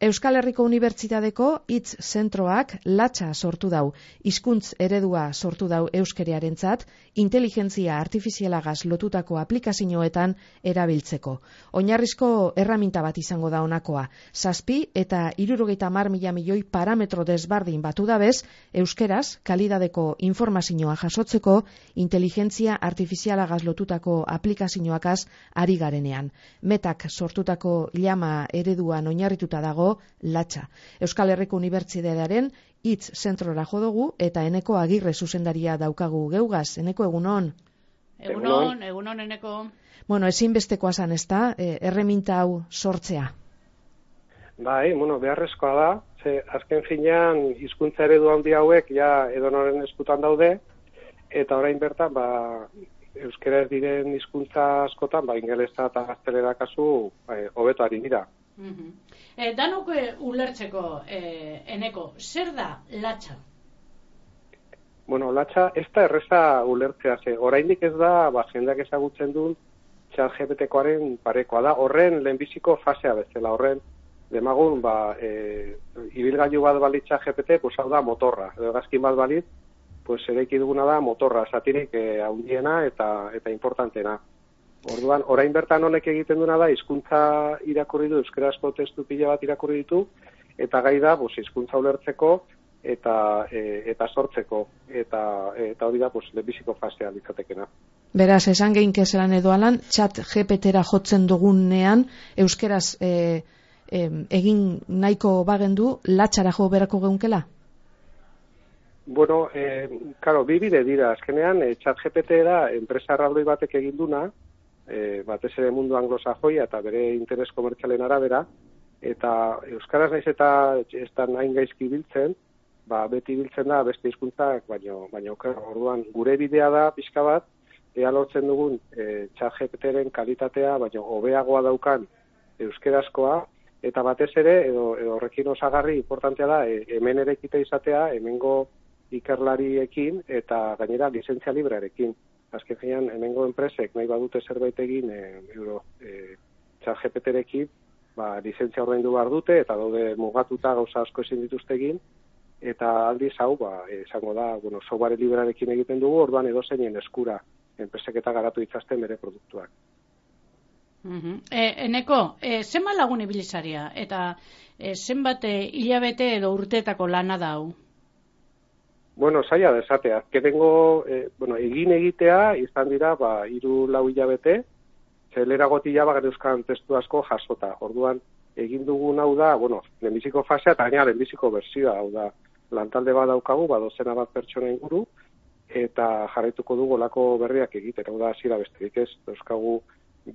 Euskal Herriko Unibertsitateko hitz zentroak latxa sortu dau, hizkuntz eredua sortu dau euskerearentzat, inteligentzia artifizialagaz lotutako aplikazioetan erabiltzeko. Oinarrizko erraminta bat izango da honakoa. Zazpi eta irurogeita mar mila milioi parametro desbardin batu dabez, euskeraz kalidadeko informazioa jasotzeko inteligentzia artifizialagaz lotutako aplikazioakaz ari garenean. Metak sortutako llama ereduan oinarrituta dago latxa. Euskal Herriko Unibertsitatearen hitz zentrora jo dugu eta eneko agirre zuzendaria daukagu geugaz. Eneko egunon? Egunon, egunon eneko. Bueno, ezinbestekoa zan ez da, e, erreminta hau sortzea. Bai, bueno, beharrezkoa da, ze azken finean hizkuntza eredu handi hauek ja edonoren eskutan daude, eta orain bertan, ba, euskera ez diren hizkuntza askotan, ba, ingelesa eta gaztelera kasu, bai, hobeto ari dira. Mm e, danok eh, ulertzeko e, eneko, zer da latxa? Bueno, latxa ez da erreza ulertzea, ze oraindik ez da, ba, jendeak ezagutzen duen, txal GPT-koaren parekoa da, horren lehenbiziko fasea bezala, horren, demagun, ba, e, ibilgailu bat balitza GPT, pues hau da motorra, edo gazkin bat balit, pues ere duguna da motorra, satirik e, handiena eta eta importantena. Orduan, orain bertan honek egiten duna da, hizkuntza irakurri du, euskarazko testu pila bat irakurri ditu, eta gai da, bus, hizkuntza ulertzeko, eta e, eta sortzeko, eta eta hori da, bus, lebiziko fasea litzatekena. Beraz, esan gehin kezelan edo alan, txat GPT-ra jotzen dugunean, euskeraz e, e, egin nahiko bagendu, latxara jo berako geunkela? Bueno, eh, claro, bi bide dira, azkenean, e, txat GPT da, enpresa raldoi batek egin duna, e, batez ere mundu anglosajoia eta bere interes komertzialen arabera, eta Euskaraz naiz eta ez da nahin gaizki biltzen, ba, beti biltzen da beste hizkuntzak baino, baino orduan gure bidea da pixka bat, ea lortzen dugun e, txajeteren kalitatea, baino hobeagoa daukan euskerazkoa, eta batez ere, edo, edo horrekin osagarri importantea da, e, hemen ere izatea, hemengo ikerlariekin eta gainera lizentzia librearekin azken finean, hemengo enpresek nahi badute zerbait egin e, euro e, txar ba, lizentzia ordaindu behar dute, eta daude mugatuta gauza asko ezin dituzte egin, eta aldiz hau, ba, esango da, bueno, software liberarekin egiten dugu, orduan edo zeinen eskura enpresek eta garatu ditzazten bere produktuak. Mm eneko, e, zenbat lagun ibilizaria, eta e, zenbat hilabete edo urteetako lana da hau? Bueno, saia desatea. Kerengo, eh, bueno, egin egitea, izan dira, ba, iru lau hilabete, zelera gotila ba, euskan testu asko jasota. Orduan, egin dugun hau da, bueno, lehenbiziko fasea, eta gaina lehenbiziko bersioa, hau da, lantalde bat daukagu, ba, dozena bat pertsona inguru, eta jarraituko dugu lako berriak egiten, hau da, zira besterik ez, euskagu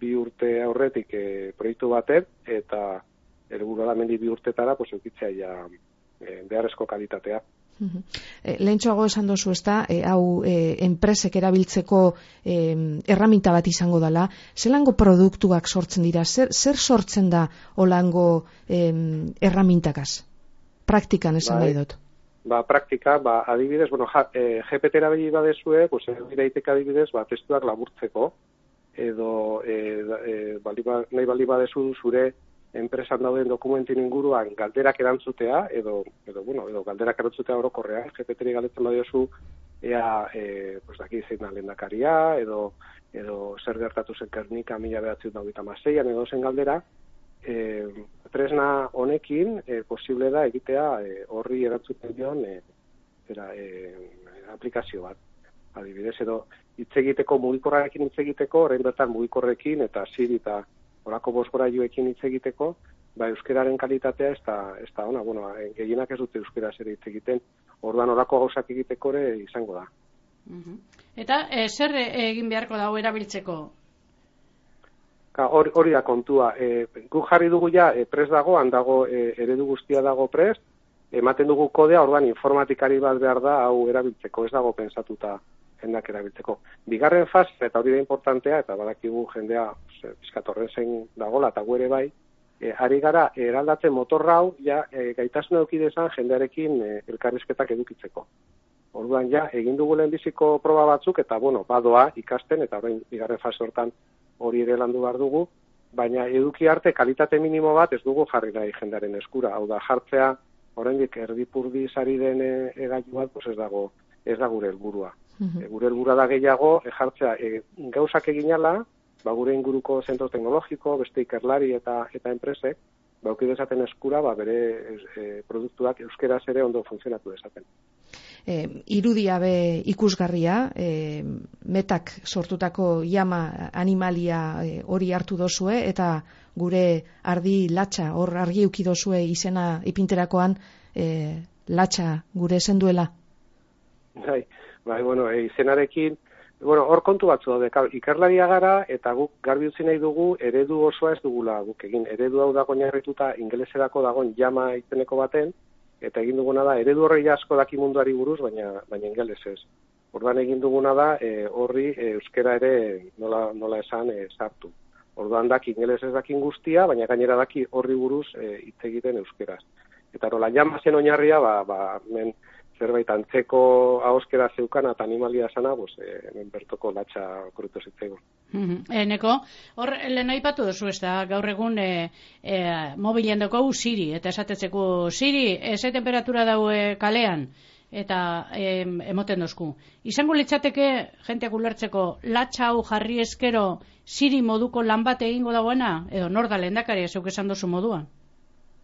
bi urte aurretik e, proiektu baten, eta helburu da mendi bi urtetara, pues, eukitzea ja, e, beharrezko kalitatea. E, Lehentxoago esan dozu ez da, e, hau e, enpresek erabiltzeko e, erraminta bat izango dela, zelango produktuak sortzen dira, zer, zer sortzen da olango e, erramintakaz? Praktikan esan bai. dut. Ba, praktika, ba, adibidez, bueno, ja, e, GPT erabili badezue, pues, eraiteka adibidez, ba, testuak laburtzeko, edo e, e, bali ba, nahi bali badezu zure enpresan dauden dokumentin inguruan galderak erantzutea, edo, edo, bueno, edo galderak erantzutea orokorrea, GPT-ri galdetzen badiozu, ea, e, pues, daki zein da lendakaria, edo, edo zer gertatu zen kernika mila behatzen da maseian, edo zen galdera, e, tresna honekin e, posible da egitea e, horri erantzuten dion e, era, e, aplikazio bat. Adibidez, edo hitz egiteko mugikorrarekin hitz egiteko, orain bertan mugikorrekin eta ziri eta horako bosgorailuekin hitz egiteko, ba, euskeraren kalitatea ez da, ez da ona, bueno, gehienak ez dute euskera zer hitz egiten, orduan horako gauzak egiteko ere izango da. Eta e, zer egin beharko dago erabiltzeko? Hori, hori da kontua. E, gu jarri dugu ja, e, pres dago, handago e, eredu guztia dago pres, ematen dugu kodea, orduan informatikari bat behar da, hau erabiltzeko, ez dago pensatuta jendeak erabiltzeko. Bigarren faz, eta hori da importantea, eta badakigu jendea bizkatorren zein dagola, eta guere bai, e, ari gara, eraldatzen motorra hau, ja, e, gaitasuna eukidezan jendearekin e, elkarrizketak edukitzeko. Orduan, ja, egin dugu biziko proba batzuk, eta, bueno, badoa ikasten, eta orain bigarren fase hortan hori ere landu behar dugu, baina eduki arte kalitate minimo bat ez dugu jarri nahi jendaren eskura. Hau da, jartzea, oraindik erdipurdi sari den egaitu bat, pues ez dago, ez da gure helburua. E, gure helburua da gehiago, e, jartzea, e, gauzak eginala, ba, gure inguruko zentro teknologiko, beste ikerlari eta eta enpresek, ba, uki dezaten eskura, ba, bere e, produktuak euskeraz ere ondo funtzionatu dezaten. E, irudia be ikusgarria, e, metak sortutako jama animalia e, hori hartu dozue, eta gure ardi latxa, hor argi ukidozue izena ipinterakoan, e, latxa gure zenduela? Bai, bai, bueno, e, izenarekin, bueno, hor kontu batzu daude, ikerlaria gara eta guk garbi utzi nahi dugu eredu osoa ez dugula guk egin. Eredu hau dago oinarrituta ingeleserako dagoen jama izeneko baten eta egin duguna da eredu horri asko daki munduari buruz, baina baina ingelesez. Orduan egin duguna da e, horri e, euskera ere nola, nola esan e, sartu. Orduan daki ingelesez dakin guztia, baina gainera daki horri buruz e, hitz egiten euskeraz. Eta nola jama zen oinarria, ba, ba, men, zerbait antzeko ahoskera zeukan eta animalia sana, pues, e, hemen bertoko latxa okurritu zitzaigun. Eneko, hor, lehen aipatu duzu ez da, gaur egun e, e, mobilen dugu siri, eta esatetzeko siri, eze temperatura daue kalean, eta e, emoten dozku. Izango litzateke, jenteak ulertzeko, latxa hau jarri eskero, siri moduko lan bat egingo dagoena, edo nor da lehendakari, zeuk esan dozu moduan?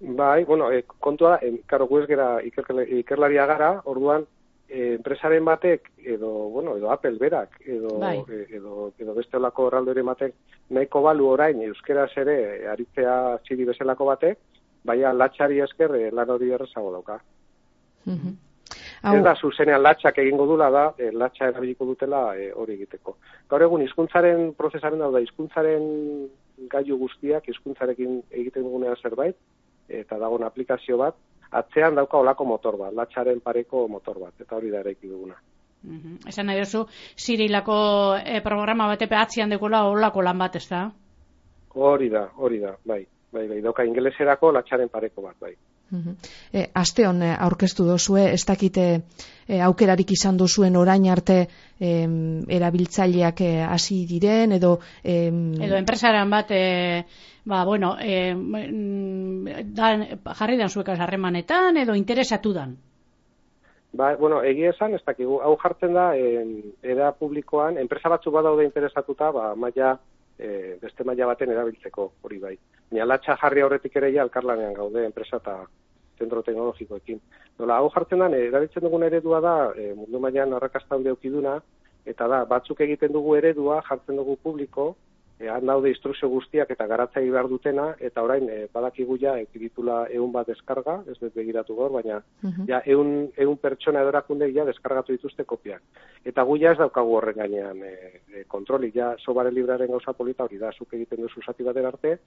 Bai, bueno, e, kontua da, karo guez gera ikerlaria gara, orduan, e, enpresaren batek, edo, bueno, edo Apple berak, edo, bai. e, edo, edo beste olako erraldore batek, nahiko balu orain, euskera ere, aritzea txiri bezalako batek, baina latxari esker e, lan hori errezago dauka. Mm -hmm. Ez da, zuzenean latxak egingo dula da, e, latxa erabiliko dutela e, hori egiteko. Gaur egun, hizkuntzaren prozesaren da, hizkuntzaren gaiu guztiak, hizkuntzarekin egiten dugunean zerbait, eta dagoen aplikazio bat, atzean dauka olako motor bat, latxaren pareko motor bat, eta hori da ere duguna. Mm -hmm. Esan nahi duzu, zirilako e, programa bat epe atzian dekola olako lan bat, ez da? Hori da, hori da, bai. Bai, bai, dauka ingeleserako latxaren pareko bat, bai. E, aste hon eh, aurkeztu dozue, ez dakite e, aukerarik izan dozuen orain arte e, erabiltzaileak hasi diren, edo... E, edo enpresaren bat, e, ba, bueno, e, dan, jarri dan zuekaz harremanetan, edo interesatu dan? Ba, bueno, egia esan, ez dakigu, hau jartzen da, e, era publikoan, enpresa batzu badaude interesatuta, ba, maia, e, beste maila baten erabiltzeko hori bai. Baina latxa jarri aurretik ere ja alkarlanean gaude enpresa eta zentro teknologikoekin. Nola, hau jartzen da, erabiltzen dugun eredua da, e, mundu mailan arrakasta handi aukiduna, eta da, batzuk egiten dugu eredua, jartzen dugu publiko, e, han daude instrukzio guztiak eta garatzai behar dutena, eta orain e, badakigu ja ekibitula egun bat deskarga, ez dut begiratu gaur, baina uh ja egun, egun pertsona edorakunde ja deskargatu dituzte kopiak. Eta gu ja ez daukagu horren gainean e, e, kontroli, ja sobare libraren gauza polita hori da, zuk egiten duzu zati baten arte,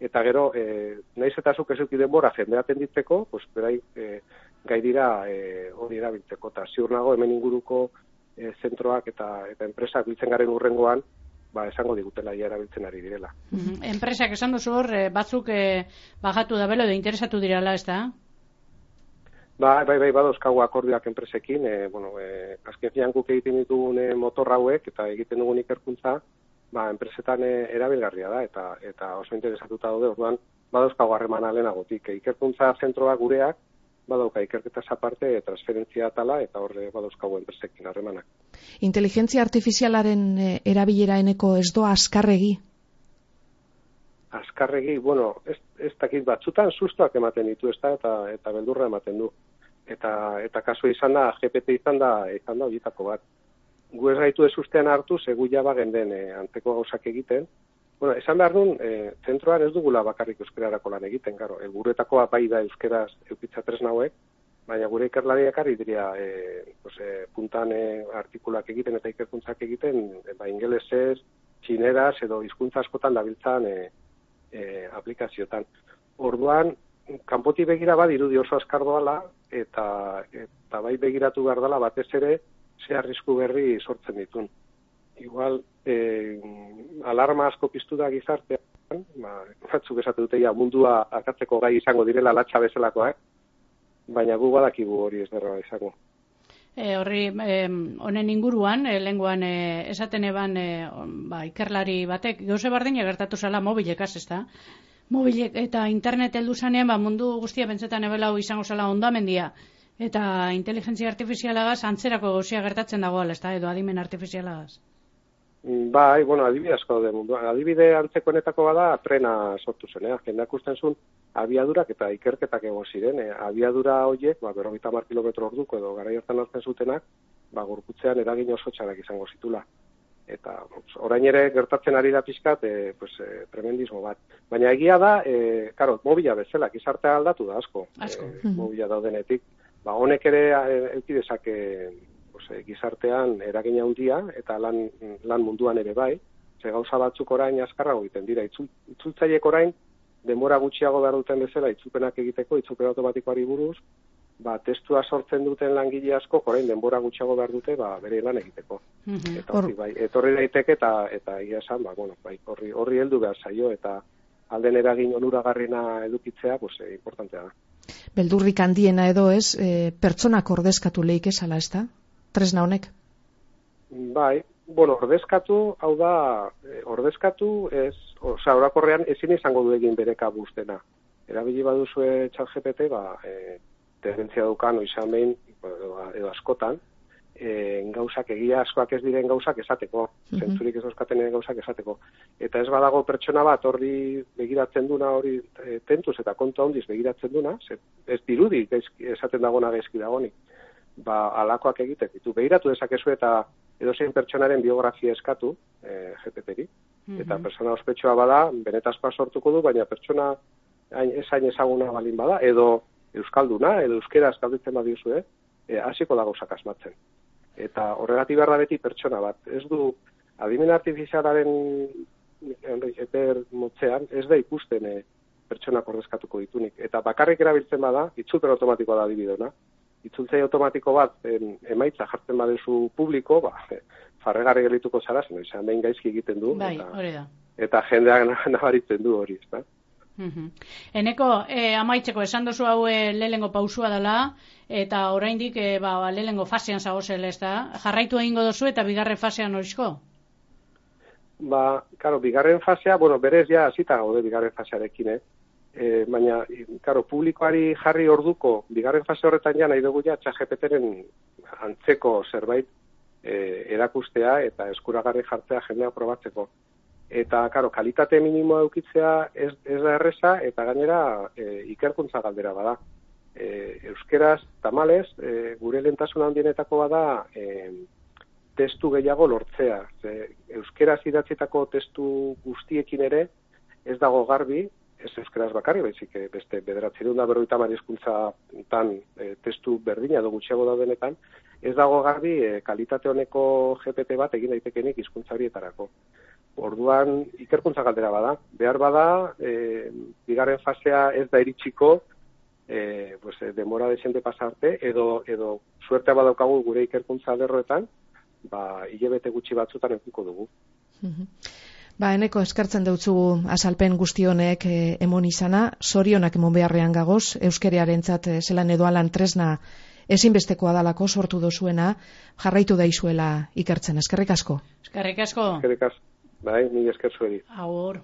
eta gero, e, naiz eta zuk ez denbora jendea tenditzeko, pues, berai, e, gai dira e, hori erabiltzeko, eta ziur nago hemen inguruko e, zentroak eta, eta enpresak biltzen garen urrengoan, ba, esango digutela ia erabiltzen ari direla. Mm Enpresak esan duzu hor, eh, batzuk eh, bajatu da belo edo interesatu direla, ez da? Ba, bai, bai, badozkagu akordioak enpresekin, e, bueno, e, azken zian guk egiten ditugun e, motor hauek eta egiten dugun ikerkuntza, ba, enpresetan e, erabilgarria da, eta eta oso interesatuta daude, orduan, badozkagu harreman alenagotik. E, ikerkuntza zentroa gureak, badauka ikerketa aparte transferentzia tala eta horre badauzkagu enpresekin harremanak. Inteligentzia artifizialaren eh, erabilera eneko ez doa askarregi? Askarregi, bueno, ez, ez dakit batzutan sustoak ematen ditu ez da, eta, eta beldurra ematen du. Eta, eta kasu izan da, GPT izan da, izan da horietako bat. Gu ez gaitu ez ustean hartu, segu jaba genden e, anteko gauzak egiten, Bueno, esan behar duen, e, zentroan ez dugula bakarrik euskerarako lan egiten, garo. Elburretakoa bai da euskeraz eukitza tres nauek, baina gure ikerlariak ari diria e, pues, e, puntan e, artikulak egiten eta ikerkuntzak egiten, e, ba, ingelesez, txineraz edo hizkuntza askotan dabiltzan e, e, aplikaziotan. Orduan, kanpoti begira bat irudi oso askar doala, eta, eta bai begiratu behar dela batez ere, ze arrisku berri sortzen ditun igual eh, alarma asko piztu da gizartean, ba, batzuk esate dute ja mundua akatzeko gai izango direla latxa bezalakoa, eh? baina gu badakigu hori ez derra izango. e, horri honen inguruan, e, lenguan e, esaten eban e, ba, ikerlari batek, gauze bardina gertatu zala mobilekaz, ez da? Mobilek eta internet heldu zanean, ba, mundu guztia bentsetan ebelau izango zala ondamendia. Eta inteligentzia artifizialagaz antzerako gauzia gertatzen dagoela, ez da? Edo adimen artifizialagaz. Bai, bueno, adibide asko de mundu. Adibide antzeko honetako bada trena sortu zen, eh? Jendak usten zuen abiadurak eta ikerketak egon ziren. Eh? Abiadura horiek, ba, berrogeita mar kilometro orduko edo gara hartan hartzen zutenak, ba, gorputzean eragin oso txarak izango zitula. Eta orain ere gertatzen ari da pizkat, e, pues, e, tremendismo bat. Baina egia da, e, karo, mobila bezala, gizartea aldatu da asko. asko. E, mobila daudenetik. Ba, honek ere e, pues, e, gizartean eragina handia eta lan, lan munduan ere bai. Ze gauza batzuk orain azkarrago egiten dira. Itzultzaiek orain, denbora gutxiago behar duten bezala, itzupenak egiteko, itzupen automatikoari buruz, ba, testua sortzen duten langile asko, orain denbora gutxiago behar dute, ba, bere lan egiteko. Mhm. Eta hori, bai, etorri daiteke eta eta ia esan, ba, bueno, bai, horri, horri heldu behar zaio eta alden eragin onuragarrina edukitzea, pues, eh, importantea da. Beldurrik handiena edo ez, eh, pertsonak ordezkatu lehik ez da? Tresna honek? Bai, bueno, ordezkatu, hau da, eh, ordezkatu ez, osea, orakorrean ezin izango du egin bere kabuztena. Erabili baduzue txal GPT, ba, e, tendentzia dukan oizan behin, edo, edo askotan, e, gauzak egia askoak ez diren gauzak esateko, mm zentzurik ez euskaten gauzak esateko. Eta ez badago pertsona bat horri begiratzen duna hori e, tentuz eta kontu handiz begiratzen duna, ez dirudi esaten dagona gaizki dagonik, ba, alakoak egiten ditu. Begiratu dezakezu eta edozein pertsonaren biografia eskatu, e, GPT-ri, eta pertsona ospetsua bada, benetazkoa sortuko du, baina pertsona hain esain ezaguna balin bada, edo euskalduna, edo euskera eskalditzen badizu, eh? E, hasiko da gauzak asmatzen. Eta horregati behar da beti pertsona bat. Ez du, adimen artifizialaren eper motzean, ez da ikusten e, pertsonak ordezkatuko ditunik. Eta bakarrik erabiltzen bada, itzulpen automatikoa da adibidona, itzultzei automatiko bat en, emaitza jartzen badezu publiko, ba, e, farregarri gelituko zara, zen, izan behin gaizki egiten du. Bai, eta, eta jendeak nabaritzen du hori, ez da? Eneko, e, amaitzeko, esan dozu hau e, lehengo pausua dela, eta oraindik e, ba, lehengo fasean zagozel, ez da? Jarraitu egingo dozu eta bigarren fasean horizko? Ba, karo, bigarren fasea, bueno, berez ja, zita gaude bigarren fasearekin, eh? E, baina, karo, publikoari jarri orduko, bigarren fase horretan ja nahi dugu ja, txagepeteren antzeko zerbait e, erakustea eta eskuragarri jartzea jendea probatzeko eta karo, kalitate minimoa eukitzea ez, ez da erresa eta gainera e, ikerkuntza galdera bada. E, euskeraz, tamales, e, gure lentasun handienetako bada e, testu gehiago lortzea. Ze, euskeraz idatzetako testu guztiekin ere ez dago garbi, ez euskeraz bakarri, baizik e, beste bederatzen da berroita marizkuntza tan e, testu berdina edo gutxiago daudenetan, ez dago garbi e, kalitate honeko GPT bat egin daitekenik hizkuntza horietarako. Orduan, ikerkuntza galdera bada. Behar bada, e, bigarren fasea ez da iritsiko, e, pues, e, demora desente pasarte, edo, edo suertea badaukagu gure ikerkuntza derroetan, ba, hilebete gutxi batzutan enkuko dugu. Ba, eneko eskartzen deutzugu azalpen guztionek e, emon izana, sorionak emon beharrean gagoz, euskerearen zat, e, zelan edo alan tresna ezinbesteko adalako sortu dozuena, jarraitu daizuela ikertzen. Eskerrik asko. Eskerrik asko. Eskerrik asko. Bai, ni esker zueri. Aur.